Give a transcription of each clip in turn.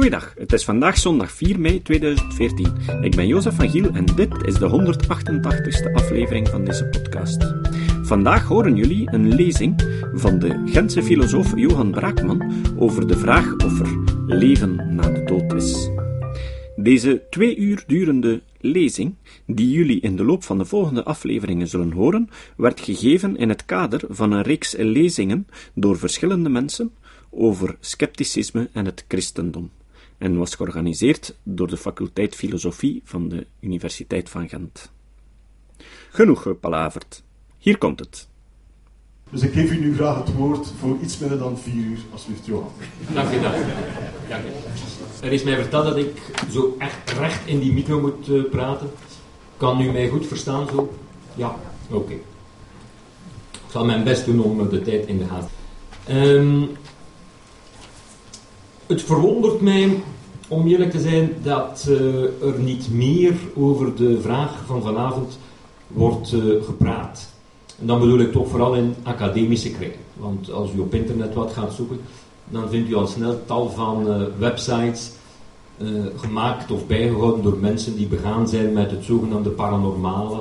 Goeiedag, het is vandaag zondag 4 mei 2014. Ik ben Jozef van Giel en dit is de 188ste aflevering van deze podcast. Vandaag horen jullie een lezing van de Gentse filosoof Johan Braakman over de vraag of er leven na de dood is. Deze twee uur durende lezing, die jullie in de loop van de volgende afleveringen zullen horen, werd gegeven in het kader van een reeks lezingen door verschillende mensen over scepticisme en het christendom en was georganiseerd door de faculteit Filosofie van de Universiteit van Gent. Genoeg gepalaverd. Hier komt het. Dus ik geef u nu graag het woord voor iets minder dan vier uur, alsjeblieft, Johan. Dank je, dank je. Dank. Er is mij verteld dat ik zo echt recht in die micro moet uh, praten. Kan u mij goed verstaan zo? Ja, oké. Okay. Ik zal mijn best doen om de tijd in de gaten. Um, het verwondert mij, om eerlijk te zijn, dat uh, er niet meer over de vraag van vanavond wordt uh, gepraat. En dan bedoel ik toch vooral in academische kringen. Want als u op internet wat gaat zoeken, dan vindt u al snel tal van uh, websites gemaakt of bijgehouden door mensen die begaan zijn met het zogenaamde paranormale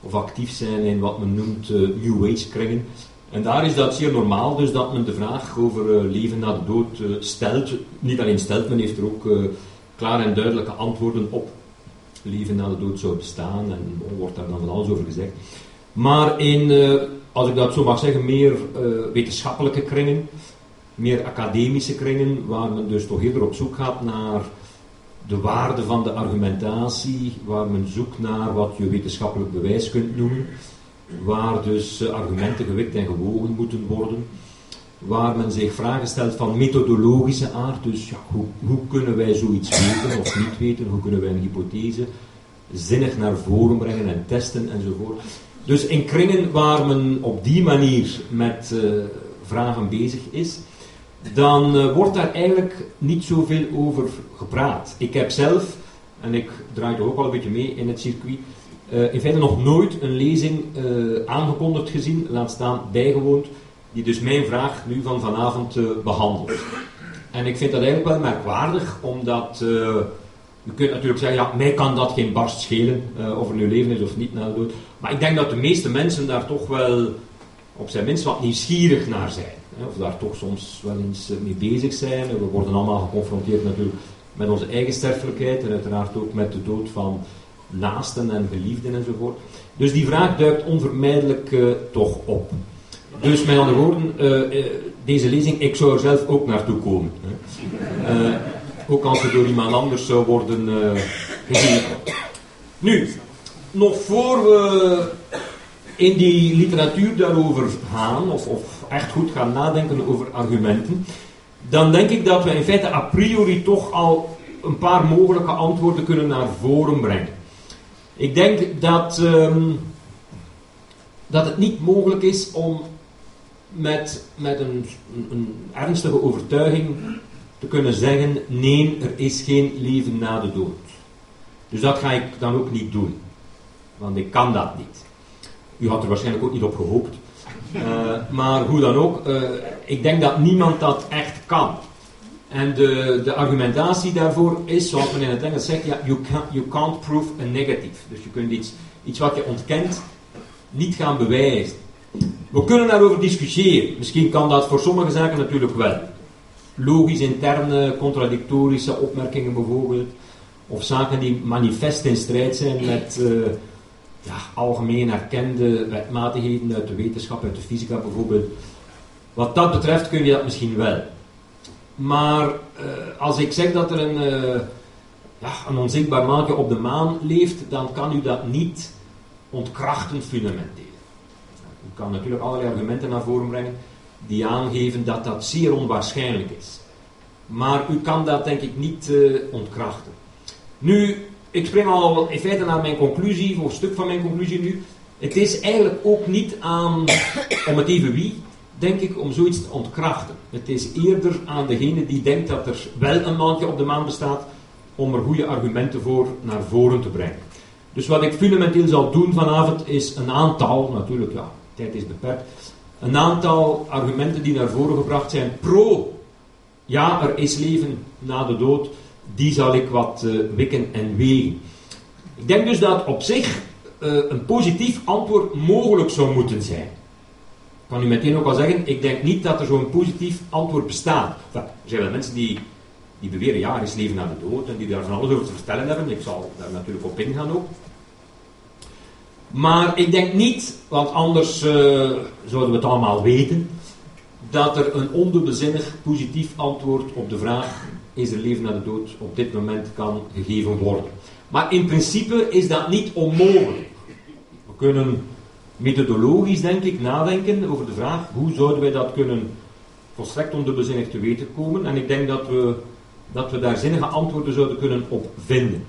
of actief zijn in wat men noemt New Age kringen. En daar is dat zeer normaal, dus dat men de vraag over uh, leven na de dood uh, stelt. Niet alleen stelt, men heeft er ook uh, klare en duidelijke antwoorden op. Leven na de dood zou bestaan en wordt daar dan van alles over gezegd. Maar in, als ik dat zo mag zeggen, meer wetenschappelijke kringen, meer academische kringen, waar men dus toch eerder op zoek gaat naar de waarde van de argumentatie, waar men zoekt naar wat je wetenschappelijk bewijs kunt noemen waar dus eh, argumenten gewikt en gewogen moeten worden, waar men zich vragen stelt van methodologische aard, dus ja, hoe, hoe kunnen wij zoiets weten of niet weten, hoe kunnen wij een hypothese zinnig naar voren brengen en testen enzovoort. Dus in kringen waar men op die manier met uh, vragen bezig is, dan uh, wordt daar eigenlijk niet zoveel over gepraat. Ik heb zelf, en ik draai er ook al een beetje mee in het circuit, uh, in feite nog nooit een lezing uh, aangekondigd gezien, laat staan bijgewoond, die dus mijn vraag nu van vanavond uh, behandelt. En ik vind dat eigenlijk wel merkwaardig, omdat u kunt natuurlijk zeggen, ja, mij kan dat geen barst schelen, of er nu leven is of niet na de dood. Maar ik denk dat de meeste mensen daar toch wel op zijn minst wat nieuwsgierig naar zijn. Hè, of daar toch soms wel eens mee bezig zijn. We worden allemaal geconfronteerd natuurlijk met onze eigen sterfelijkheid en uiteraard ook met de dood van naasten en geliefden enzovoort. Dus die vraag duikt onvermijdelijk uh, toch op. Dus met andere woorden, uh, uh, deze lezing, ik zou er zelf ook naartoe komen. Hè. ook als het door iemand anders zou worden gezien. Nu, nog voor we in die literatuur daarover gaan, of, of echt goed gaan nadenken over argumenten, dan denk ik dat we in feite a priori toch al een paar mogelijke antwoorden kunnen naar voren brengen. Ik denk dat, um, dat het niet mogelijk is om met, met een, een, ernstige overtuiging te kunnen zeggen: nee, er is geen leven na de dood. Dus dat ga ik dan ook niet doen, want ik kan dat niet. U had er waarschijnlijk ook niet op gehoopt. Uh, maar hoe dan ook, uh, ik denk dat niemand dat echt kan. En de, de argumentatie daarvoor is, zoals men in het Engels zegt, ja, you, can't, you can't prove a negative. Dus je kunt iets, iets wat je ontkent niet gaan bewijzen. We kunnen daarover discussiëren. Misschien kan dat voor sommige zaken natuurlijk wel. Logisch interne, contradictorische opmerkingen bijvoorbeeld. Of zaken die manifest in strijd zijn met uh, ja, algemeen erkende wetmatigheden uit de wetenschap, uit de fysica bijvoorbeeld. Wat dat betreft kun je dat misschien wel. Maar uh, als ik zeg dat er een, uh, ja, een onzichtbaar maatje op de maan leeft, dan kan u dat niet ontkrachten fundamenteel. U kan natuurlijk allerlei argumenten naar voren brengen die aangeven dat dat zeer onwaarschijnlijk is. Maar u kan dat denk ik niet uh, ontkrachten. Nu, ik spring al in feite naar mijn conclusie, voor een stuk van mijn conclusie nu. Het is eigenlijk ook niet aan, om het even wie, denk ik, om zoiets te ontkrachten. Het is eerder aan degene die denkt dat er wel een maandje op de maan bestaat, om er goede argumenten voor naar voren te brengen. Dus wat ik fundamenteel zal doen vanavond is een aantal, natuurlijk ja, tijd is beperkt, een aantal argumenten die naar voren gebracht zijn pro ja, er is leven na de dood, die zal ik wat uh, wikken en wegen. Ik denk dus dat op zich uh, een positief antwoord mogelijk zou moeten zijn. Kan u meteen ook al zeggen, ik denk niet dat er zo'n positief antwoord bestaat. Er zijn wel mensen die, die beweren, ja, er is leven na de dood en die daar van alles over te vertellen hebben. Ik zal daar natuurlijk op ingaan ook. Maar ik denk niet, want anders uh, zouden we het allemaal weten, dat er een ondubbelzinnig positief antwoord op de vraag is er leven na de dood op dit moment kan gegeven worden. Maar in principe is dat niet onmogelijk. We kunnen methodologisch, denk ik, nadenken over de vraag hoe zouden wij dat kunnen volstrekt ondubbelzinnig te weten komen. En ik denk dat we, dat we daar zinnige antwoorden zouden kunnen op vinden.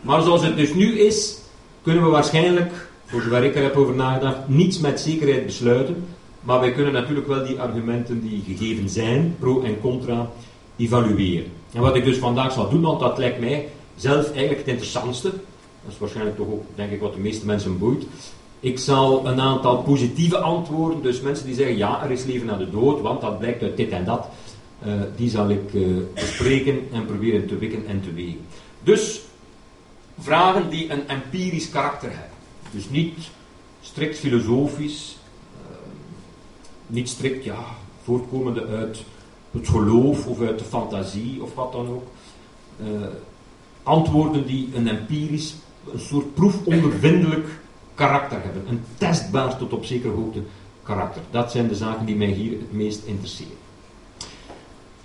Maar zoals het dus nu is, kunnen we waarschijnlijk, voor zover ik er heb over nagedacht, niets met zekerheid besluiten. Maar wij kunnen natuurlijk wel die argumenten die gegeven zijn, pro en contra, evalueren. En wat ik dus vandaag zal doen, want dat lijkt mij zelf eigenlijk het interessantste. Dat is waarschijnlijk toch ook, denk ik, wat de meeste mensen boeit. Ik zal een aantal positieve antwoorden, dus mensen die zeggen ja, er is leven na de dood, want dat blijkt uit dit en dat, uh, die zal ik uh, bespreken en proberen te wikken en te wegen. Dus vragen die een empirisch karakter hebben. Dus niet strikt filosofisch, uh, niet strikt ja, voortkomende uit het geloof of uit de fantasie of wat dan ook. antwoorden die een empirisch, een soort proefondervindelijk karakter hebben. Een testbaar tot op zekere hoogte karakter. Dat zijn de zaken die mij hier het meest interesseren.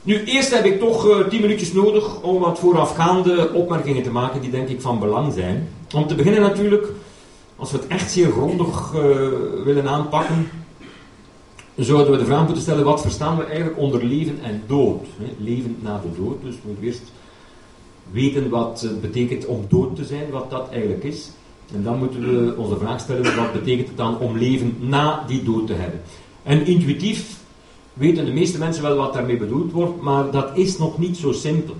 Nu, eerst heb ik toch uh, tien minuutjes nodig om wat voorafgaande opmerkingen te maken die denk ik van belang zijn. Om te beginnen natuurlijk, als we het echt zeer grondig uh, willen aanpakken, zouden we de vraag moeten stellen, wat verstaan we eigenlijk onder leven en dood? Hè? Leven na de dood, dus we moeten eerst weten wat het betekent om dood te zijn, wat dat eigenlijk is. En dan moeten we onze vraag stellen, wat betekent het dan om leven na die dood te hebben? En intuïtief weten de meeste mensen wel wat daarmee bedoeld wordt, maar dat is nog niet zo simpel.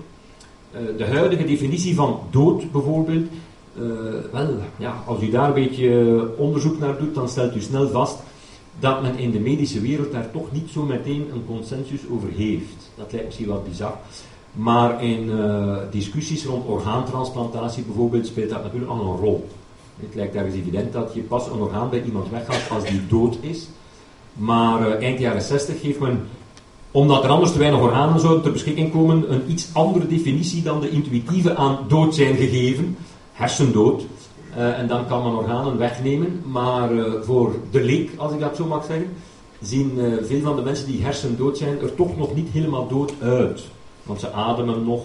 Uh, de huidige definitie van dood bijvoorbeeld, uh, wel, ja, als u daar een beetje onderzoek naar doet, dan stelt u snel vast dat men in de medische wereld daar toch niet zo meteen een consensus over heeft. Dat lijkt misschien wat bizar. Maar in uh, discussies rond orgaantransplantatie bijvoorbeeld speelt dat natuurlijk al een rol. Het lijkt ergens evident dat je pas een orgaan bij iemand weggaat als die dood is. Maar uh, eind jaren 60 heeft men, omdat er anders te weinig organen zouden ter beschikking komen, een iets andere definitie dan de intuïtieve aan dood zijn gegeven. Hersendood. Uh, en dan kan men organen wegnemen. Maar uh, voor de leek, als ik dat zo mag zeggen, zien veel van de mensen die hersendood zijn er toch nog niet helemaal dood uit. Want ze ademen nog,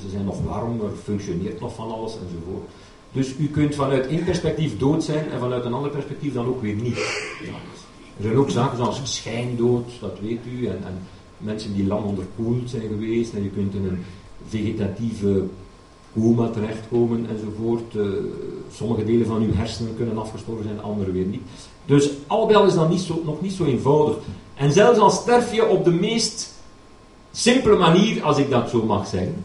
ze zijn nog warm, er functioneert nog van alles enzovoort. Dus u kunt vanuit één perspectief dood zijn en vanuit een ander perspectief dan ook weer niet. Er zijn ook zaken zoals schijndood, dat weet u, en, en mensen die lang onderkoeld zijn geweest en je kunt in een vegetatieve coma terechtkomen enzovoort. Uh, sommige delen van uw hersenen kunnen afgestorven zijn, andere weer niet. Dus al is dat niet zo, nog niet zo eenvoudig. En zelfs al sterf je op de meest simpele manier, als ik dat zo mag zeggen.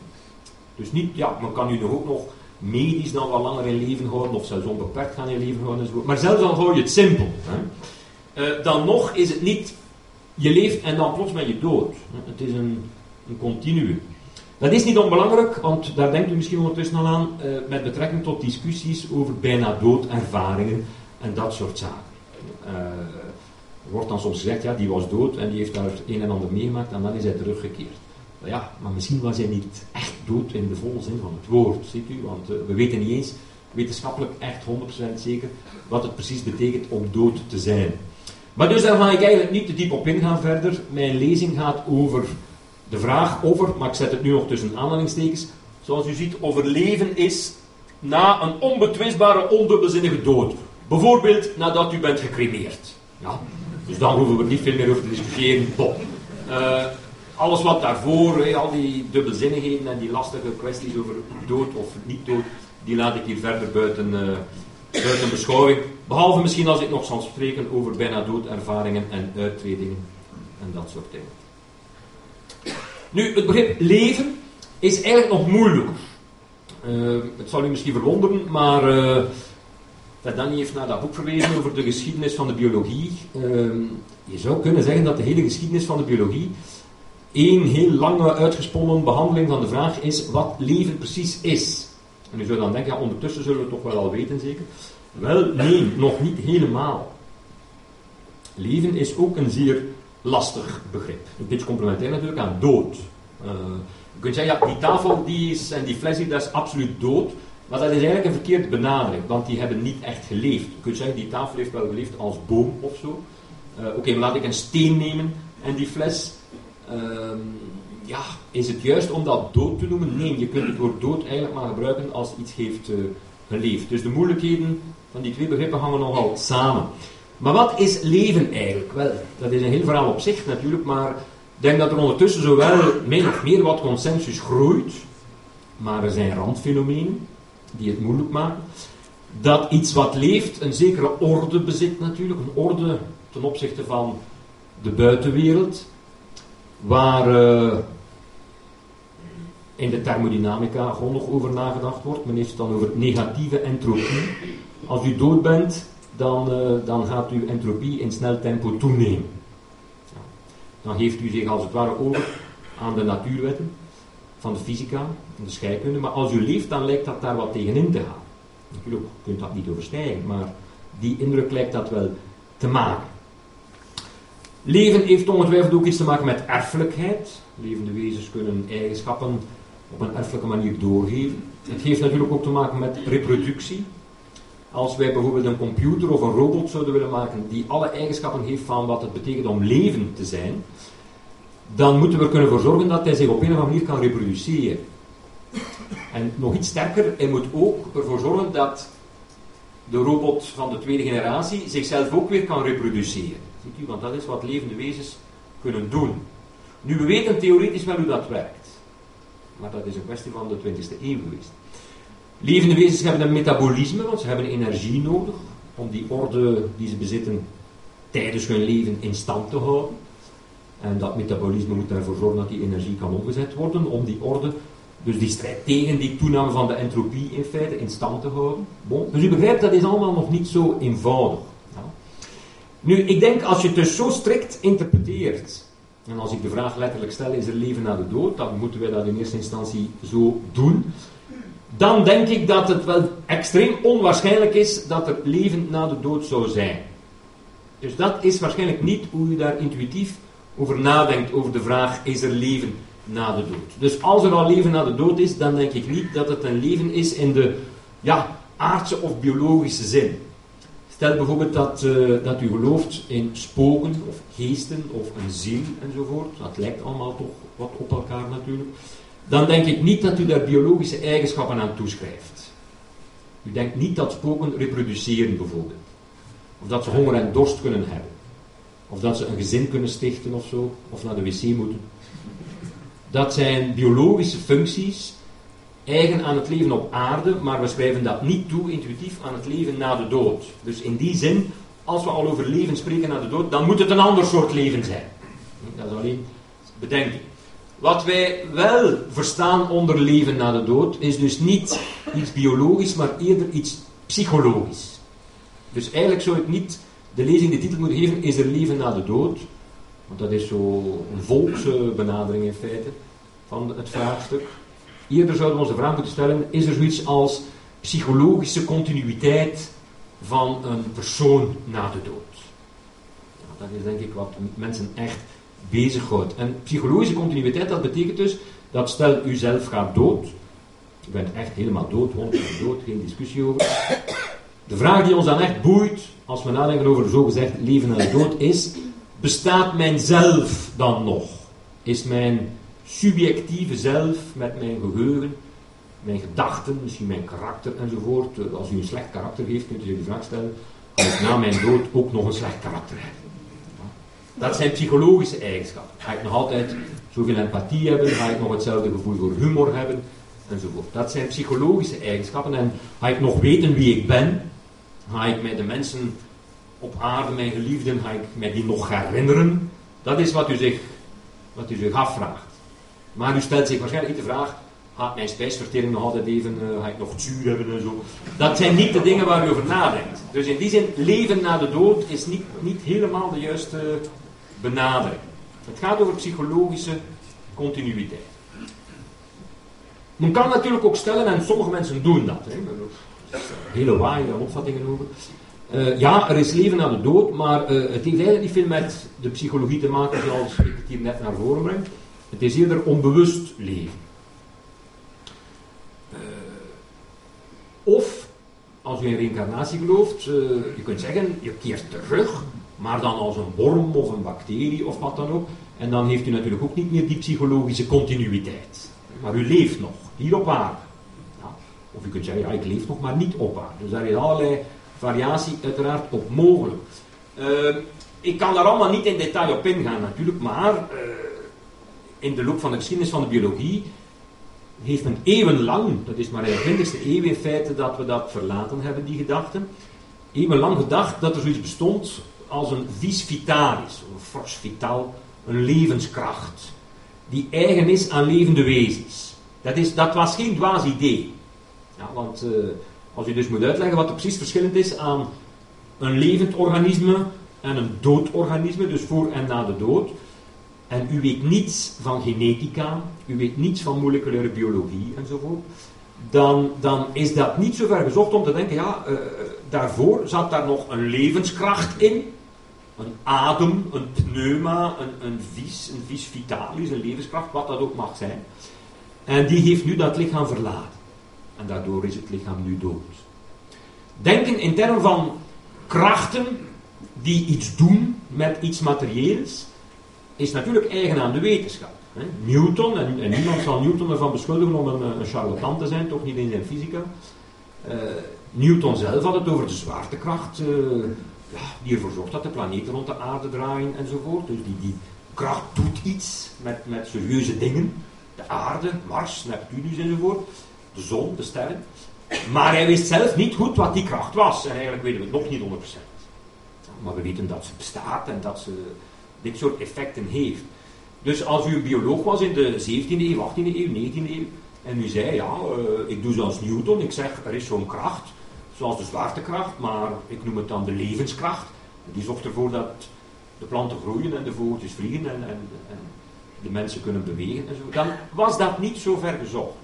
Dus niet, ja, men kan u nog ook nog medisch dan wat langer in leven houden, of zelfs onbeperkt gaan in leven houden. Maar zelfs dan hou je het simpel. Hè. Uh, dan nog is het niet, je leeft en dan plots ben je dood. Het is een, een. Dat is niet onbelangrijk, want daar denkt u misschien ondertussen al aan, uh, met betrekking tot discussies over bijna doodervaringen en dat soort zaken. Uh, wordt dan soms gezegd, ja, die was dood en die heeft daar een en ander meegemaakt en dan is hij teruggekeerd. Ja, maar misschien was hij niet echt dood in de volle zin van het woord, ziet u, want uh, we weten niet eens wetenschappelijk echt 100% zeker wat het precies betekent om dood te zijn. Maar dus daar ga ik eigenlijk niet te diep op ingaan verder. Mijn lezing gaat over de vraag over, maar ik zet het nu nog tussen aanhalingstekens, zoals u ziet, over leven is na een onbetwistbare, ondubbelzinnige dood. Bijvoorbeeld nadat u bent gecremeerd. Ja? Dus dan hoeven we niet veel meer over te discussiëren. Bon. Uh, alles wat daarvoor, al die dubbelzinnigheden en die lastige kwesties over dood of niet dood, die laat ik hier verder buiten, uh, buiten beschouwing. Behalve misschien als ik nog zal spreken over bijna doodervaringen en uittredingen en dat soort dingen. Nu, het begrip leven is eigenlijk nog moeilijker. Uh, het zal u misschien verwonderen, maar uh, Danny heeft naar dat boek verwezen over de geschiedenis van de biologie. Uh, je zou kunnen zeggen dat de hele geschiedenis van de biologie één heel lange uitgesponnen behandeling van de vraag is wat leven precies is. En u zou dan denken, ja, ondertussen zullen we het toch wel al weten zeker? Wel, nee, nog niet helemaal. Leven is ook een zeer lastig begrip. Een beetje complementair natuurlijk aan dood. Uh, je kunt zeggen, ja, die tafel die is, en die fles die, dat is absoluut dood. Maar dat is eigenlijk een verkeerde benadering, want die hebben niet echt geleefd. Je kunt zeggen, die tafel heeft wel geleefd als boom of zo. Uh, Oké, maar laat ik een steen nemen en die fles. Uh, ja, is het juist om dat dood te noemen? Nee, je kunt het woord dood eigenlijk maar gebruiken als iets heeft uh, geleefd. Dus de moeilijkheden van die twee begrippen hangen nogal samen. Maar wat is leven eigenlijk? Wel, dat is een heel verhaal op zich natuurlijk, maar ik denk dat er ondertussen zowel min of meer wat consensus groeit, maar er zijn randfenomenen die het moeilijk maken. Dat iets wat leeft een zekere orde bezit natuurlijk, een orde ten opzichte van de buitenwereld, waar uh, in de thermodynamica grondig over nagedacht wordt. Men heeft het dan over negatieve entropie. Als u dood bent, dan, uh, dan gaat uw entropie in snel tempo toenemen. Dan geeft u zich als het ware over aan de natuurwetten van de fysica en de scheikunde. Maar als u leeft, dan lijkt dat daar wat tegenin te gaan. Natuurlijk kunt dat niet overstijgen, maar die indruk lijkt dat wel te maken. Leven heeft ongetwijfeld ook iets te maken met erfelijkheid. Levende wezens kunnen eigenschappen op een erfelijke manier doorgeven. Het heeft natuurlijk ook te maken met reproductie. Als wij bijvoorbeeld een computer of een robot zouden willen maken die alle eigenschappen heeft van wat het betekent om leven te zijn, dan moeten we er kunnen voor zorgen dat hij zich op een of andere manier kan reproduceren. En nog iets sterker, hij moet ook ervoor zorgen dat de robot van de tweede generatie zichzelf ook weer kan reproduceren. Ziet u, want dat is wat levende wezens kunnen doen. Nu, we weten theoretisch wel hoe dat werkt. Maar dat is een kwestie van de 20e eeuw geweest. Levende wezens hebben een metabolisme, want ze hebben energie nodig om die orde die ze bezitten tijdens hun leven in stand te houden. En dat metabolisme moet ervoor zorgen dat die energie kan omgezet worden om die orde, dus die strijd tegen die toename van de entropie in feite, in stand te houden. Bon. Dus u begrijpt, dat is allemaal nog niet zo eenvoudig. Nu, ik denk als je het dus zo strikt interpreteert, en als ik de vraag letterlijk stel, is er leven na de dood, dan moeten wij dat in eerste instantie zo doen. Dan denk ik dat het wel extreem onwaarschijnlijk is dat er leven na de dood zou zijn. Dus dat is waarschijnlijk niet hoe u daar intuïtief over nadenkt, over de vraag, is er leven na de dood? Dus als er al leven na de dood is, dan denk ik niet dat het een leven is in de ja, aardse of biologische zin. Stel bijvoorbeeld dat, uh, dat u gelooft in spoken of geesten of een ziel enzovoort. Dat lijkt allemaal toch wat op elkaar natuurlijk. Dan denk ik niet dat u daar biologische eigenschappen aan toeschrijft. U denkt niet dat spoken reproduceren bijvoorbeeld. Of dat ze honger en dorst kunnen hebben. Of dat ze een gezin kunnen stichten of zo. Of naar de wc moeten. Dat zijn biologische functies eigen aan het leven op aarde, maar we schrijven dat niet toe intuïtief aan het leven na de dood. Dus in die zin, als we al over leven spreken na de dood, dan moet het een ander soort leven zijn. Dat is alleen bedenking. Wat wij wel verstaan onder leven na de dood, is dus niet iets biologisch, maar eerder iets psychologisch. Dus eigenlijk zou ik niet de lezing de titel moeten geven, is er leven na de dood? Want dat is zo een volkse benadering in feite van het vraagstuk. Eerder zouden we onze vraag moeten stellen, is er zoiets als psychologische continuïteit van een persoon na de dood? dat is denk ik wat mensen echt bezighoudt. En psychologische continuïteit, dat betekent dus dat stel u zelf gaat dood, u bent echt helemaal dood, 100% dood, geen discussie over. De vraag die ons dan echt boeit, als we nadenken over zogezegd leven en dood, is: bestaat mijn zelf dan nog? Is mijn subjectieve zelf met mijn geheugen, mijn gedachten, misschien mijn karakter enzovoort. Eh, als u een slecht karakter heeft, kunt u zich de vraag stellen: kan ik na mijn dood ook nog een slecht karakter hebben? Dat zijn psychologische eigenschappen. Ga ik nog altijd zoveel empathie hebben? Ga ik nog hetzelfde gevoel voor humor hebben? Enzovoort. Dat zijn psychologische eigenschappen. En ga ik nog weten wie ik ben? Ga ik mij de mensen op aarde, mijn geliefden, ga ik mij die nog herinneren? Dat is wat u zich, wat u zich afvraagt. Maar u stelt zich waarschijnlijk niet de vraag, gaat mijn spijsvertering nog altijd even, uh, ga ik nog zuur hebben en zo. Dat zijn niet de dingen waar u over nadenkt. Dus in die zin, leven na de dood is niet, niet helemaal de juiste benadering. Het gaat over psychologische continuïteit. Men kan natuurlijk ook stellen, en sommige mensen doen dat, hè, hele waaie opvattingen over. Uh, ja, er is leven na de dood, maar uh, het heeft eigenlijk niet veel met de psychologie te maken zoals ik het hier net naar voren breng. Het is eerder onbewust leven. Uh, of, als u in reïncarnatie gelooft, je kunt zeggen, je keert terug, maar dan als een worm of een bacterie of wat dan ook. En dan heeft u natuurlijk ook niet meer die psychologische continuïteit. Maar u leeft nog, hier op aarde. Of je kunt zeggen, ja, ik leef nog, maar niet op aarde. Dus daar is allerlei variatie uiteraard op mogelijk. Uh, ik kan daar allemaal niet in detail op ingaan natuurlijk, maar in de loop van de geschiedenis van de biologie heeft men eeuwenlang, dat is maar in de 20e eeuw in feite dat we dat verlaten hebben, die gedachten, eeuwenlang gedacht dat er zoiets bestond als een vis vitalis, een force vital, een levenskracht, die eigen is aan levende wezens. Dat, is, dat was geen dwaas idee. Want uh, als u dus moet uitleggen wat er precies verschillend is aan een levend organisme en een dood organisme, dus voor en na de dood, en u weet niets van genetica, u weet niets van moleculaire biologie enzovoort, dan, dan is dat niet zo ver gezocht om te denken, ja, uh, daarvoor zat daar nog een levenskracht in, een adem, een pneuma, een, een vis, een vis vitalis, een levenskracht, wat dat ook mag zijn. En die heeft nu dat lichaam verlaten. En daardoor is het lichaam nu dood. Denken in termen van krachten die iets doen met iets materieels, is natuurlijk eigen aan de wetenschap. Hè. Newton, en, en, niemand zal Newton ervan beschuldigen om een, een charlatan te zijn, toch niet in zijn fysica. Uh, Newton zelf had het over de zwaartekracht, uh, ja, die ervoor zorgt dat de planeten rond de aarde draaien enzovoort. Dus die, die kracht doet iets met, met serieuze dingen. De aarde, Mars, Neptunus enzovoort de zon, de sterren. Maar hij wist zelf niet goed wat die kracht was. En eigenlijk weten we het nog niet 100%. Maar we weten dat ze bestaat en dat ze dit soort effecten heeft. Dus als u een bioloog was in de 17e eeuw, 18e eeuw, 19e eeuw, en u zei, ja, uh, ik doe zoals Newton, ik zeg, er is zo'n kracht, zoals de zwaartekracht, maar ik noem het dan de levenskracht. Die zorgt ervoor dat de planten groeien en de vogeltjes vliegen en, en, en de mensen kunnen bewegen en zo. Dan was dat niet zo ver gezocht.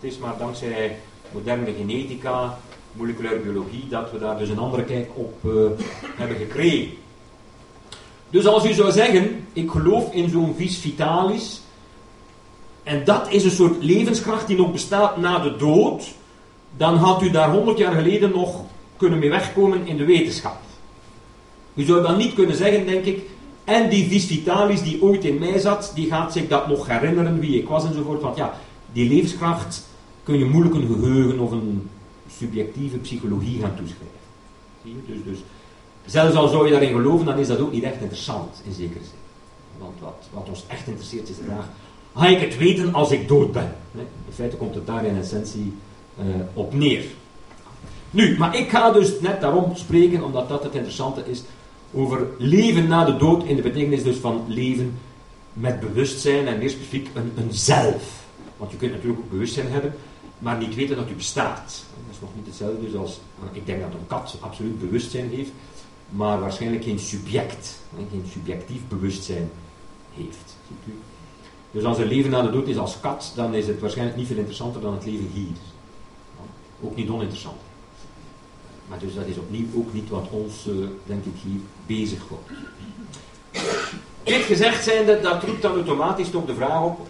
Het is maar dankzij moderne genetica, moleculaire biologie, dat we daar dus een andere kijk op uh, hebben gekregen. Dus als u zou zeggen, ik geloof in zo'n vis vitalis, en dat is een soort levenskracht die nog bestaat na de dood, dan had u daar honderd jaar geleden nog kunnen mee wegkomen in de wetenschap. U zou dan niet kunnen zeggen, denk ik, en die vis vitalis die ooit in mij zat, die gaat zich dat nog herinneren wie ik was enzovoort. Want ja, die levenskracht kun je moeilijk een geheugen of een subjectieve psychologie gaan toeschrijven. Zie je? Dus, dus zelfs al zou je daarin geloven, dan is dat ook niet echt interessant in zekere zin. Want wat, wat ons echt interesseert is de vraag: ga ik het weten als ik dood ben? In feite komt het daar in essentie uh, op neer. Nu, maar ik ga dus net daarom spreken, omdat dat het interessante is, over leven na de dood in de betekenis dus van leven met bewustzijn en meer specifiek een, een zelf. Want je kunt natuurlijk ook bewustzijn hebben, maar niet weten dat u bestaat. Dat is nog niet hetzelfde dus als, ik denk dat een kat absoluut bewustzijn heeft, maar waarschijnlijk geen subject, geen subjectief bewustzijn heeft. Dus als er leven na de dood is als kat, dan is het waarschijnlijk niet veel interessanter dan het leven hier. Ook niet oninteressant. Maar dus dat is opnieuw ook niet wat ons, uh, denk ik, hier bezig houdt. Dit gezegd zijnde, dat roept dan automatisch toch de vraag op,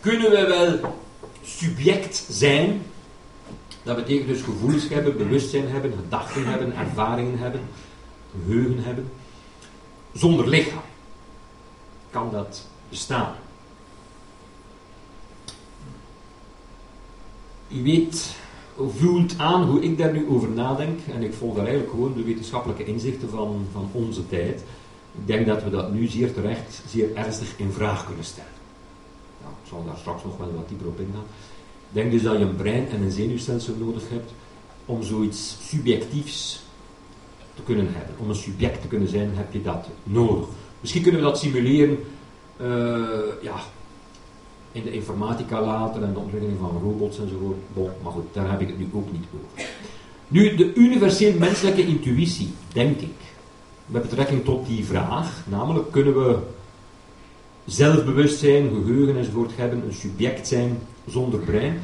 kunnen we wel subject zijn. Dat betekent dus gevoelens hebben, bewustzijn hebben, gedachten hebben, ervaringen hebben, geheugen hebben. Zonder lichaam kan dat bestaan. U weet, voelt aan hoe ik daar nu over nadenk, en ik volg daar eigenlijk gewoon de wetenschappelijke inzichten van, van onze tijd. Ik denk dat we dat nu zeer terecht, zeer ernstig in vraag kunnen stellen ik zal daar straks nog wel wat dieper op ingaan. Denk dus dat je een brein en een zenuwstelsel nodig hebt om zoiets subjectiefs te kunnen hebben. Om een subject te kunnen zijn, heb je dat nodig. Misschien kunnen we dat simuleren uh, ja, in de informatica later en de ontwikkeling van robots enzovoort. Bon, maar goed, daar heb ik het nu ook niet over. Nu, de universeel menselijke intuïtie, denk ik, met betrekking tot die vraag, namelijk kunnen we zelfbewustzijn, geheugen enzovoort hebben, een subject zijn zonder brein.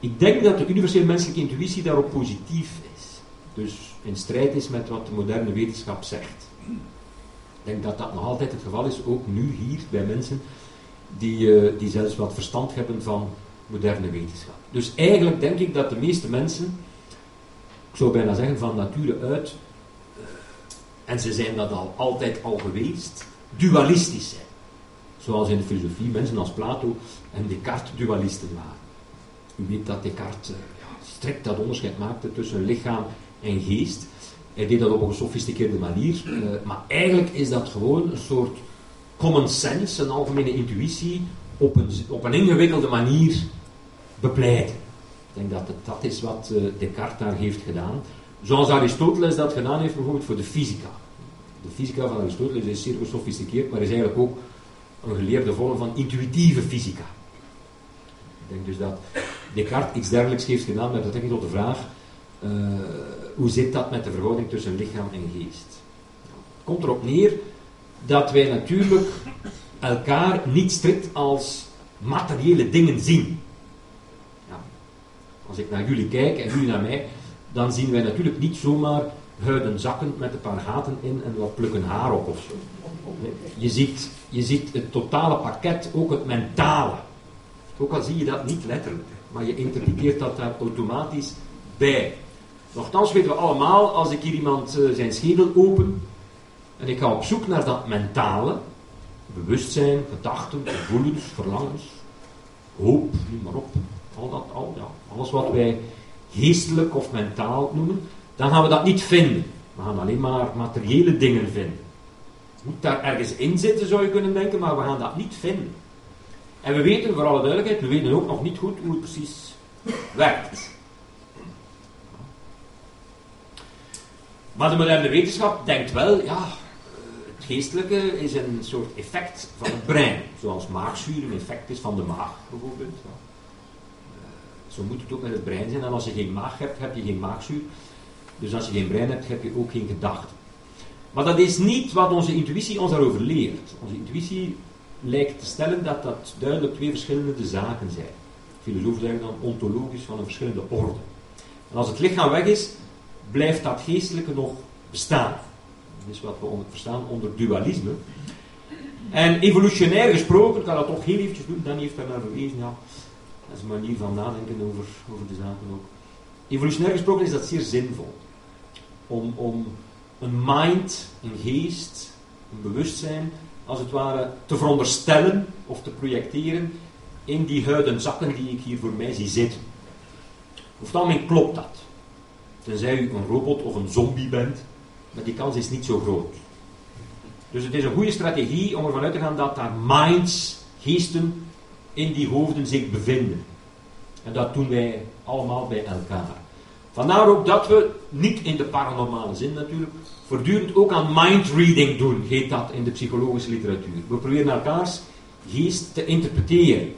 Ik denk dat de universele menselijke intuïtie daarop positief is. Dus in strijd is met wat de moderne wetenschap zegt. Ik denk dat dat nog altijd het geval is, ook nu hier bij mensen die, uh, die zelfs wat verstand hebben van moderne wetenschap. Dus eigenlijk denk ik dat de meeste mensen, ik zou bijna zeggen van nature uit, uh, en ze zijn dat al altijd al geweest, dualistisch zijn. Zoals in de filosofie mensen als Plato en Descartes dualisten waren. U weet dat Descartes uh, ja, strikt dat onderscheid maakte tussen lichaam en geest. Hij deed dat op een gesofisticeerde manier, uh, maar eigenlijk is dat gewoon een soort common sense, een algemene intuïtie, op een, op een ingewikkelde manier bepleiten. Ik denk dat het, dat is wat uh, Descartes daar heeft gedaan. Zoals Aristoteles dat gedaan heeft bijvoorbeeld voor de fysica. De fysica van Aristoteles is zeer gesofisticeerd, maar is eigenlijk ook een geleerde vorm van intuïtieve fysica. Ik denk dus dat Descartes iets dergelijks heeft gedaan met betrekking tot de vraag uh, hoe zit dat met de verhouding tussen lichaam en geest. Het komt erop neer dat wij natuurlijk elkaar niet strikt als materiële dingen zien. Ja. Als ik naar jullie kijk en jullie naar mij, dan zien wij natuurlijk niet zomaar huiden zakken met een paar gaten in en wat plukken haar op of zo. Je ziet, je ziet het totale pakket, ook het mentale. Ook al zie je dat niet letterlijk, maar je interpreteert dat daar automatisch bij. Nochtans weten we allemaal, als ik hier iemand uh, zijn schedel open en ik ga op zoek naar dat mentale, bewustzijn, gedachten, gevoelens, verlangens, hoop, noem maar op, al dat, al, ja, alles wat wij geestelijk of mentaal noemen, dan gaan we dat niet vinden. We gaan alleen maar materiële dingen vinden. Moet daar ergens in zitten, zou je kunnen denken, maar we gaan dat niet vinden. En we weten, voor alle duidelijkheid, we weten ook nog niet goed hoe het precies werkt. Maar de moderne wetenschap denkt wel, ja, het geestelijke is een soort effect van het brein. Zoals maagzuur een effect is van de maag, bijvoorbeeld. Uh, zo moet het ook met het brein zijn. En als je geen maag hebt, heb je geen maagzuur. Dus als je geen brein hebt, heb je ook geen gedachten. Maar dat is niet wat onze intuïtie ons daarover leert. Onze intuïtie lijkt te stellen dat dat duidelijk twee verschillende zaken zijn. Filosofen zeggen dan ontologisch van een verschillende orde. En als het lichaam weg is, blijft dat geestelijke nog bestaan. Dat is wat we onder, verstaan onder dualisme. En evolutionair gesproken, kan dat toch heel eventjes doen, Dan heeft daar naar verwezen, ja, dat is een manier van nadenken over, over de zaken ook. Evolutionair gesproken is dat zeer zinvol. Om, om een mind, een geest, een bewustzijn, als het ware te veronderstellen of te projecteren in die huiden zakken die ik hier voor mij zie zitten. Het algemeen klopt dat. Tenzij u een robot of een zombie bent, maar die kans is niet zo groot. Dus het is een goede strategie om ervan uit te gaan dat daar minds, geesten, in die hoofden zich bevinden. En dat doen wij allemaal bij elkaar. Vandaar ook dat we, niet in de paranormale zin natuurlijk, voortdurend ook aan mindreading doen, heet dat in de psychologische literatuur. We proberen elkaars geest te interpreteren.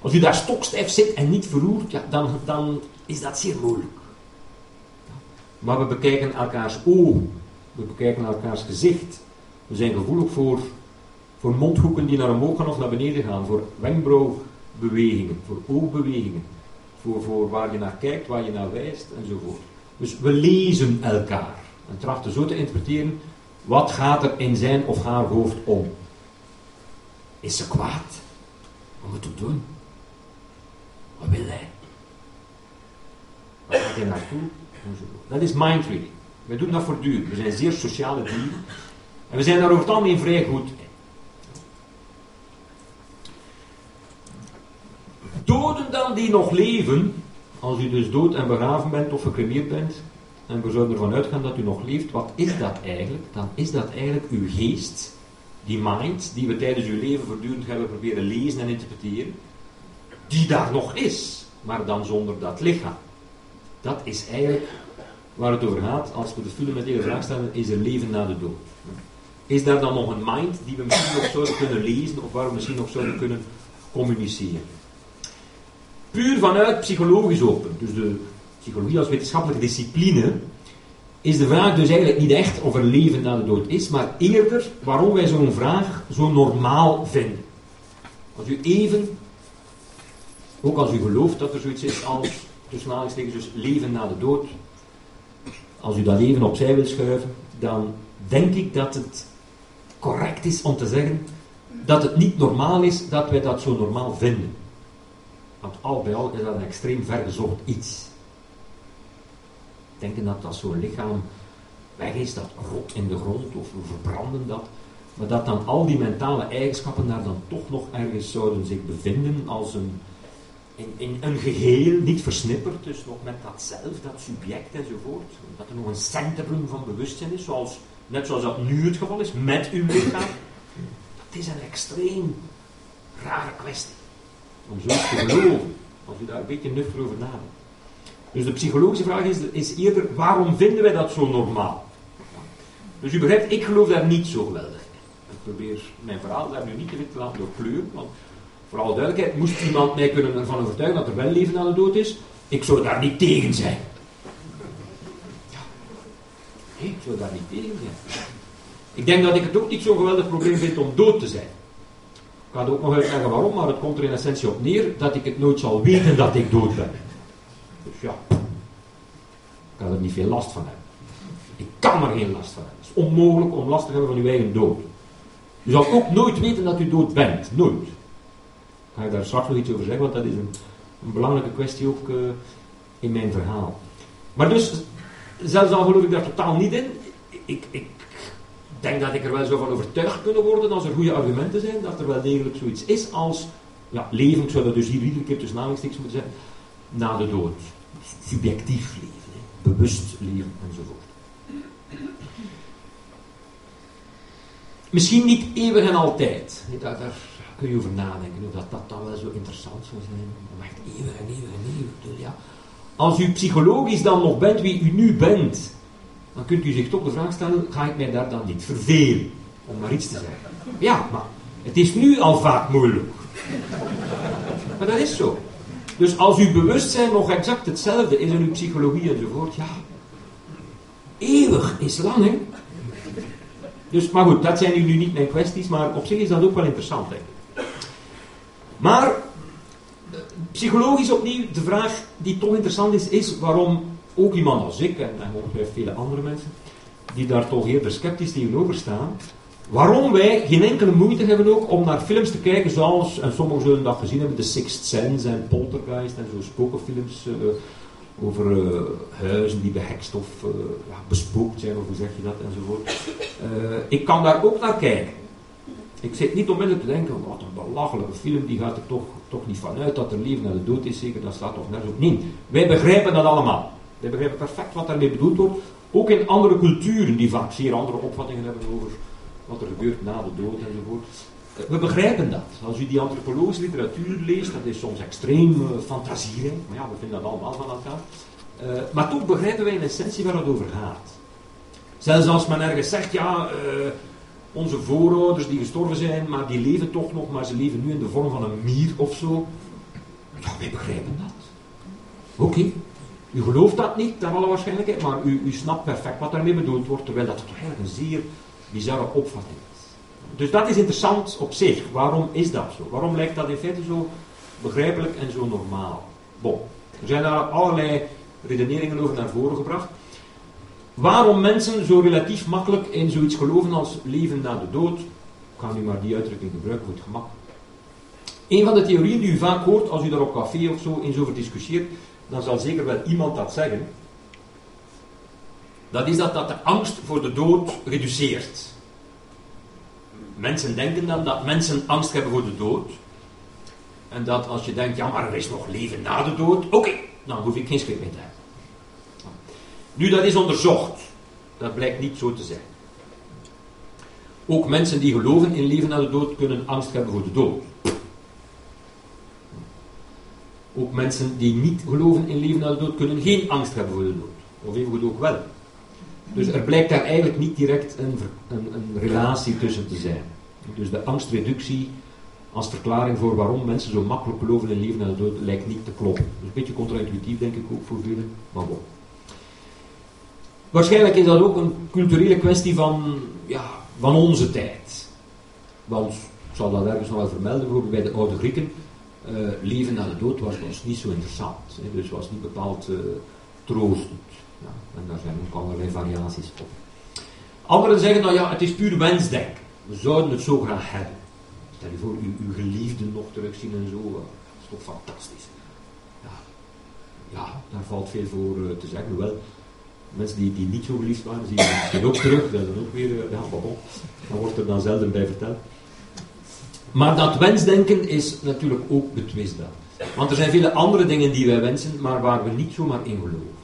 Als u daar stokstijf zit en niet verroert, ja, dan, dan is dat zeer moeilijk. Maar we bekijken elkaars ogen, we bekijken elkaars gezicht. We zijn gevoelig voor, voor mondhoeken die naar omhoog gaan of naar beneden gaan, voor wenkbrauwbewegingen, voor oogbewegingen, voor, voor waar je naar kijkt, waar je naar wijst enzovoort. Dus we lezen elkaar en trachten zo te interpreteren, wat gaat er in zijn of haar hoofd om? Is ze kwaad? Wat moet het doen? Wat wil hij? Waar gaat hij naartoe? Dat is mindreading. We doen dat voortdurend. We zijn zeer sociale dieren. En we zijn daar over het algemeen vrij goed in. Doden dan die nog leven, als u dus dood en begraven bent of gecremeerd bent, en we zouden ervan uitgaan dat u nog leeft, wat is dat eigenlijk? Dan is dat eigenlijk uw geest, die mind, die we tijdens uw leven voortdurend hebben proberen lezen en interpreteren, die daar nog is, maar dan zonder dat lichaam. Dat is eigenlijk waar het over gaat als we de fundamentele vraag stellen: is er leven na de dood? Is daar dan nog een mind die we misschien nog zouden kunnen lezen of waar we misschien nog zouden kunnen communiceren? Puur vanuit psychologisch open, dus de psychologie als wetenschappelijke discipline, is de vraag dus eigenlijk niet echt of er leven na de dood is, maar eerder waarom wij zo'n vraag zo normaal vinden. Als u even, ook als u gelooft dat er zoiets is als, tussen dus leven na de dood, als u dat even opzij wil schuiven, dan denk ik dat het correct is om te zeggen dat het niet normaal is dat wij dat zo normaal vinden. Want al bij al is dat een extreem vergezocht iets. Denken dat dat zo'n lichaam weg is, dat rot in de grond of we verbranden dat. Maar dat dan al die mentale eigenschappen daar dan toch nog ergens zouden zich bevinden als een, in, in een geheel, niet versnipperd, dus nog met dat zelf, dat subject enzovoort. Dat er nog een centrum van bewustzijn is, zoals, net zoals dat nu het geval is, met uw lichaam. Het is een extreem rare kwestie om zo te geloven, als u daar een beetje nuchter over nadenkt. Dus de psychologische vraag is, is eerder, waarom vinden wij dat zo normaal? Dus u begrijpt, ik geloof daar niet zo geweldig in. Ik probeer mijn verhaal daar nu niet te laten doorkleuren, want voor alle duidelijkheid, moest iemand mij kunnen ervan overtuigen dat er wel leven na de dood is, ik zou daar niet tegen zijn. Ja. Ik zou daar niet tegen zijn. Ik denk dat ik het ook niet zo'n geweldig probleem vind om dood te zijn. Ik ga het ook nog uitleggen waarom, maar het komt er in essentie op neer dat ik het nooit zal weten dat ik dood ben. Dus ja, ik kan er niet veel last van hebben. Ik kan er geen last van hebben. Het is onmogelijk om last te hebben van uw eigen dood. U zal ook nooit weten dat u dood bent. Nooit. Ik ga daar straks nog iets over zeggen, want dat is een, een belangrijke kwestie ook uh, in mijn verhaal. Maar dus, zelfs al geloof ik daar totaal niet in. Ik, ik denk dat ik er wel zo van overtuigd kunnen worden, als er goede argumenten zijn, dat er wel degelijk zoiets is als ja, leven, ik zou dat dus hier iedere keer tussen aanhalingstekens moeten zeggen, na de dood. Subjectief leven, bewust leven enzovoort. Misschien niet eeuwig en altijd. Daar, daar kun je over nadenken, dat dat dan wel zo interessant zou zijn. Om echt eeuwig en eeuwig en eeuwig. Ja. Als u psychologisch dan nog bent wie u nu bent, dan kunt u zich toch de vraag stellen, ga ik mij daar dan niet vervelen? Om maar iets te zeggen. Ja, maar het is nu al vaak moeilijk. Maar dat is zo. Dus als uw bewustzijn nog exact hetzelfde is in uw psychologie enzovoort, ja, eeuwig is lang, hè? Dus, maar goed, dat zijn nu niet mijn kwesties, maar op zich is dat ook wel interessant. Maar, psychologisch opnieuw, de vraag die toch interessant is, is waarom ook iemand als ik, en, en vele andere mensen, die daar toch eerder sceptisch tegenover staan, waarom wij geen enkele moeite hebben ook om naar films te kijken zoals, en sommigen zullen dat gezien hebben, The Sixth Sense en Poltergeist en zo spokenfilms uh, over uh, huizen die behekst of ja, bespookt zijn, of hoe zeg je dat, enzovoort. ik kan daar ook naar kijken. Ik zit niet onmiddellijk te denken, wat een belachelijke film, die gaat er toch, toch niet vanuit dat er leven naar de dood is, zeker, dat staat toch nergens op. Nee, wij begrijpen dat allemaal. Wij begrijpen perfect wat daarmee bedoeld wordt. Ook in andere culturen die vaak zeer andere opvattingen hebben over wat er gebeurt na de dood enzovoort. Eh, we begrijpen dat. Als u die antropologische literatuur leest, dat is soms extreem uh, maar ja, we vinden dat allemaal van elkaar. Uh, maar toch begrijpen wij in essentie waar het over gaat. Zelfs als men ergens zegt, ja, onze voorouders die gestorven zijn, maar die leven toch nog, maar ze leven nu in de vorm van een mier of zo. Ja, wij begrijpen dat. Oké, u gelooft dat niet, naar alle waarschijnlijkheid, maar u, u snapt perfect wat daarmee bedoeld wordt, terwijl dat toch eigenlijk een zeer bizarre opvatting is. Dus dat is interessant op zich. Waarom is dat zo? Waarom lijkt dat in feite zo begrijpelijk en zo normaal? Bon, er zijn daar allerlei redeneringen over naar voren gebracht. Waarom mensen zo relatief makkelijk in zoiets geloven als leven na de dood? Ik ga nu maar die uitdrukking gebruiken voor het gemak. Een van de theorieën die u vaak hoort als u daar op café of zo eens over discussieert, dan zal zeker wel iemand dat zeggen. Dat is dat, dat de angst voor de dood reduceert. Mensen denken dan dat mensen angst hebben voor de dood. En dat als je denkt, ja maar er is nog leven na de dood, oké, dan hoef ik geen schrik meer te hebben. Nu, dat is onderzocht. Dat blijkt niet zo te zijn. Ook mensen die geloven in leven na de dood kunnen angst hebben voor de dood. Ook mensen die niet geloven in leven na de dood kunnen geen angst hebben voor de dood. Of evengoed ook wel. Dus er blijkt daar eigenlijk niet direct een, een, een relatie tussen te zijn. Dus de angstreductie als verklaring voor waarom mensen zo makkelijk geloven in leven na de dood lijkt niet te kloppen. Dus een beetje contra-intuïtief denk ik ook voor velen, maar bon. Waarschijnlijk is dat ook een culturele kwestie van, ja, van onze tijd. Want, ik zal dat ergens nog wel vermelden, bijvoorbeeld bij de oude Grieken, uh, leven na de dood was, was niet zo interessant. Hè, dus was niet bepaald uh, troostend. Ja, en daar zijn ook allerlei variaties op. Anderen zeggen, nou ja, het is puur wensdenken. We zouden het zo graag hebben. Stel je voor, uw, uw geliefden nog terugzien en zo. Uh, dat is toch fantastisch. Ja, ja daar valt veel voor te zeggen. Hoewel, mensen die, die niet zo geliefd waren, zien misschien ook terug. Dat is ook weer, ja, bon. Dan wordt er dan zelden bij verteld. Maar dat wensdenken is natuurlijk ook betwistbaar. Want er zijn vele andere dingen die wij wensen, maar waar we niet zomaar in geloven.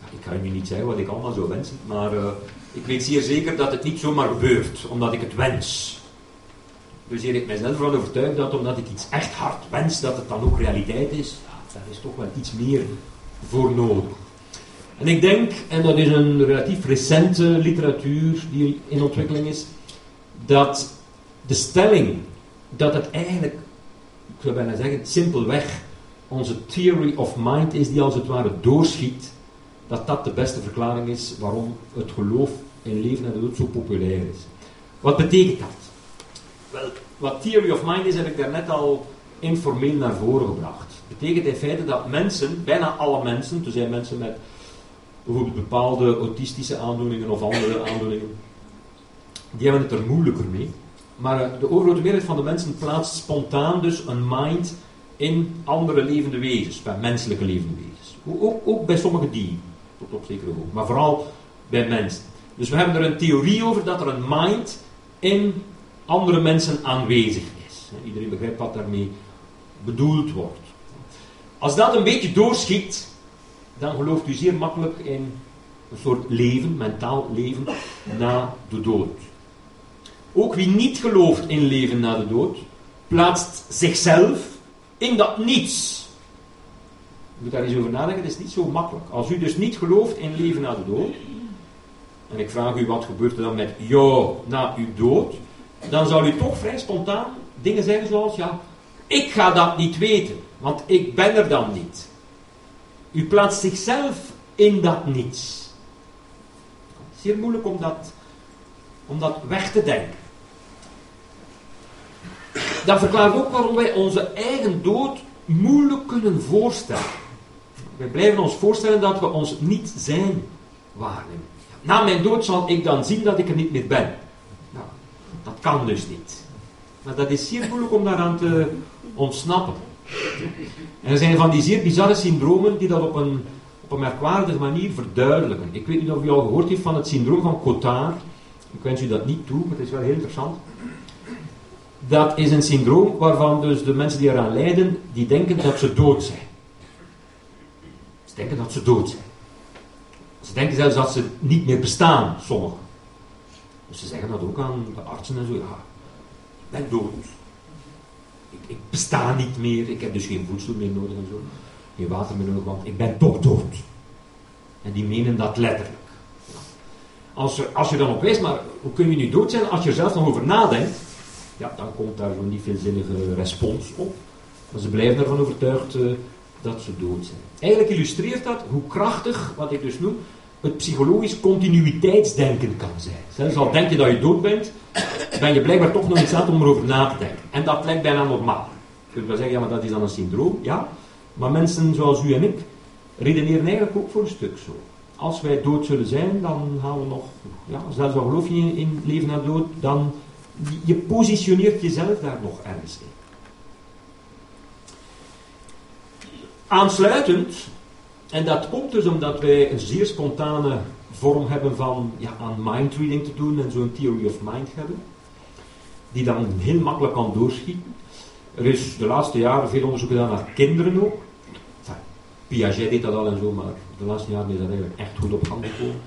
Ja, ik ga nu niet zeggen wat ik allemaal zou wensen, maar uh, ik weet zeer zeker dat het niet zomaar gebeurt, omdat ik het wens. Dus hier ik mijzelf ervan overtuigd dat omdat ik iets echt hard wens, dat het dan ook realiteit is. Ja, daar is toch wel iets meer voor nodig. En ik denk, en dat is een relatief recente literatuur die in ontwikkeling is, dat de stelling dat het eigenlijk, ik zou bijna zeggen, simpelweg onze theory of mind is die als het ware doorschiet, dat dat de beste verklaring is waarom het geloof in leven en dood zo populair is. Wat betekent dat? Wel, wat theory of mind is, heb ik daarnet al informeel naar voren gebracht. Betekent in feite dat mensen, bijna alle mensen, er zijn mensen met bijvoorbeeld bepaalde autistische aandoeningen of andere aandoeningen, die hebben het er moeilijker mee. Maar eh, de overgrote meerderheid van de mensen plaatst spontaan dus een mind in andere levende wezens, bij menselijke levende wezens. Ook, ook bij sommige dieren, tot op zekere hoogte, maar vooral bij mensen. Dus we hebben er een theorie over dat er een mind in andere mensen aanwezig is. Iedereen begrijpt wat daarmee bedoeld wordt. Als dat een beetje doorschiet, dan gelooft u zeer makkelijk in een soort leven, mentaal leven, na de dood. Ook wie niet gelooft in leven na de dood, plaatst zichzelf in dat niets. U moet daar eens over nadenken, het is niet zo makkelijk. Als u dus niet gelooft in leven na de dood, en ik vraag u wat gebeurt er dan met jou na uw dood, dan zal u toch vrij spontaan dingen zeggen zoals, ja, ik ga dat niet weten, want ik ben er dan niet. U plaatst zichzelf in dat niets. Zeer moeilijk om dat, om dat weg te denken. Dat verklaart ook waarom wij onze eigen dood moeilijk kunnen voorstellen. Wij blijven ons voorstellen dat we ons niet zijn waarnemen. Na mijn dood zal ik dan zien dat ik er niet meer ben. Nou, dat kan dus niet. Maar dat is zeer moeilijk om daaraan te ontsnappen. En er zijn van die zeer bizarre syndromen die dat op een, op een merkwaardige manier verduidelijken. Ik weet niet of u al gehoord heeft van het syndroom van Cotard. Ik wens u dat niet toe, maar het is wel heel interessant. Dat is een syndroom waarvan dus de mensen die eraan lijden, die denken dat ze dood zijn. Ze denken dat ze dood zijn. Ze denken zelfs dat ze niet meer bestaan, sommigen. Dus ze zeggen dat ook aan de artsen en zo. Ja, ik ben dood. Ik, ik besta niet meer. Ik heb dus geen voedsel meer nodig en zo. Geen water meer nodig, want ik ben toch dood. En die menen dat letterlijk. Als, er, als je dan op maar hoe kun je nu dood zijn als je er zelf nog over nadenkt? Ja, dan komt daar zo niet veel zinnige respons op. Maar ze blijven ervan overtuigd uh, dat ze dood zijn. Eigenlijk illustreert dat hoe krachtig, wat ik dus noem, het psychologisch continuïteitsdenken kan zijn. Zelfs al denk je dat je dood bent, ben je blijkbaar toch nog in staat om erover na te denken. En dat lijkt bijna normaal. Je kunt wel zeggen, ja, maar dat is dan een syndroom. Ja, maar mensen zoals u en ik redeneren eigenlijk ook voor een stuk zo. Als wij dood zullen zijn, dan gaan we nog, ja, zelfs al geloof je in leven na dood, dan je positioneert jezelf daar nog ergens in. Aansluitend, en dat komt dus omdat wij een zeer spontane vorm hebben van ja, aan mindreading te doen en zo'n theory of mind hebben, die dan heel makkelijk kan doorschieten. Er is de laatste jaren veel onderzoek gedaan naar kinderen ook. Piaget deed dat al en zo, maar de laatste jaren is dat eigenlijk echt goed op gang gekomen.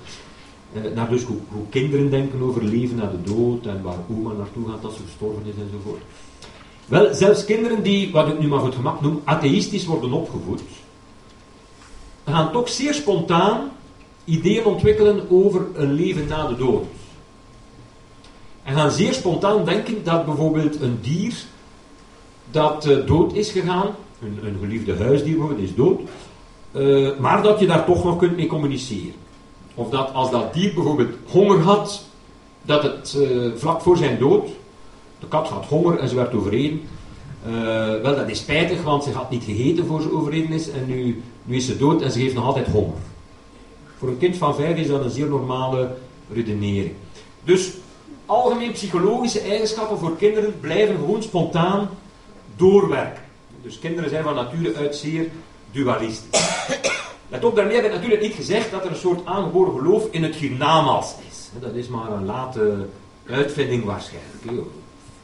Eh, naar dus hoe, kinderen denken over leven na de dood en waar oma naartoe gaat als ze gestorven is enzovoort. Wel, zelfs kinderen die, wat ik nu maar voor het gemak noem, atheïstisch worden opgevoed, gaan toch zeer spontaan ideeën ontwikkelen over een leven na de dood. En gaan zeer spontaan denken dat bijvoorbeeld een dier dat uh, dood is gegaan, een, een geliefde huisdier bijvoorbeeld is dood, eh, maar dat je daar toch nog kunt mee communiceren. Of dat als dat dier bijvoorbeeld honger had, dat het eh, vlak voor zijn dood, de kat had honger en ze werd overreden. Uh, wel, dat is spijtig, want ze had niet gegeten voor ze overreden is en nu, nu is ze dood en ze heeft nog altijd honger. Voor een kind van vijf is dat een zeer normale redenering. Dus algemeen psychologische eigenschappen voor kinderen blijven gewoon spontaan doorwerken. Dus kinderen zijn van nature uit zeer dualistisch. Let op, daarmee heb ik natuurlijk niet gezegd dat er een soort aangeboren geloof in het hiernamaals is. Dat is maar een late uitvinding waarschijnlijk.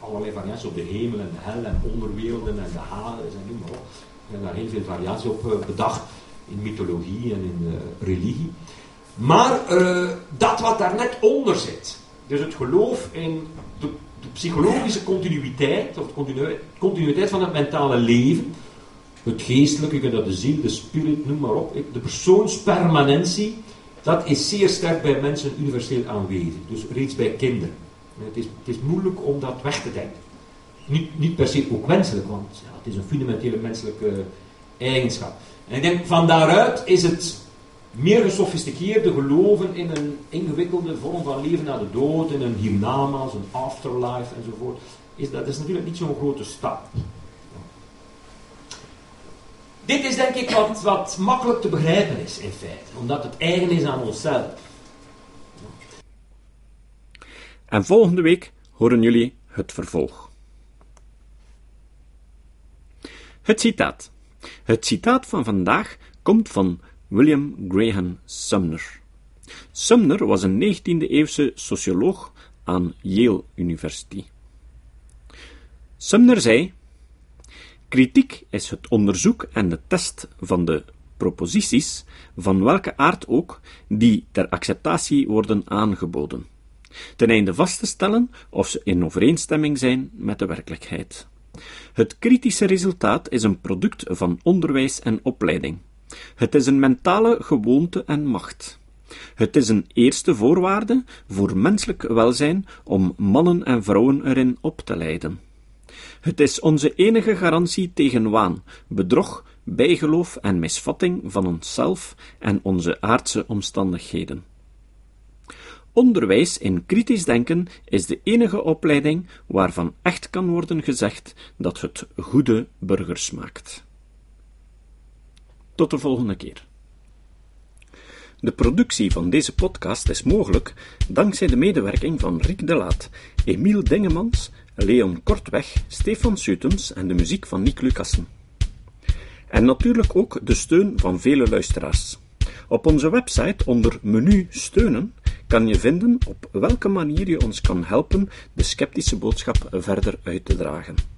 Allerlei variaties op de hemel en de hel en onderwerelden en de hades en noem maar op. Er zijn daar heel veel variaties op eh, bedacht in mythologie en in uh, religie. Maar uh, dat wat daar net onder zit, dus het geloof in de, de psychologische continuïteit, of de continuïteit van het mentale leven, het geestelijke, dat de ziel, de spirit, noem maar op, de persoonspermanentie, dat is zeer sterk bij mensen universeel aanwezig. Dus reeds bij kinderen. Het is, het is moeilijk om dat weg te denken. Niet, niet per se ook wenselijk, want het is een fundamentele menselijke eigenschap. En ik denk, van daaruit is het meer gesofisticeerde geloven in een ingewikkelde vorm van leven na de dood, in een hiernamaals, een afterlife enzovoort, is, dat is natuurlijk niet zo'n grote stap. Dit is denk ik wat, wat makkelijk te begrijpen is in feite, omdat het eigen is aan onszelf. En volgende week horen jullie het vervolg. Het citaat. Het citaat van vandaag komt van William Graham Sumner. Sumner was een 19e-eeuwse socioloog aan Yale University. Sumner zei: Kritiek is het onderzoek en de test van de proposities, van welke aard ook, die ter acceptatie worden aangeboden, ten einde vast te stellen of ze in overeenstemming zijn met de werkelijkheid. Het kritische resultaat is een product van onderwijs en opleiding. Het is een mentale gewoonte en macht. Het is een eerste voorwaarde voor menselijk welzijn om mannen en vrouwen erin op te leiden. Het is onze enige garantie tegen waan, bedrog, bijgeloof en misvatting van onszelf en onze aardse omstandigheden. Onderwijs in kritisch denken is de enige opleiding waarvan echt kan worden gezegd dat het goede burgers maakt. Tot de volgende keer. De productie van deze podcast is mogelijk dankzij de medewerking van Rick de Laat, Emiel Dingemans, Leon Kortweg, Stefan Sutens en de muziek van Nick Lucassen. En natuurlijk ook de steun van vele luisteraars. Op onze website onder menu steunen kan je vinden op welke manier je ons kan helpen de sceptische boodschap verder uit te dragen.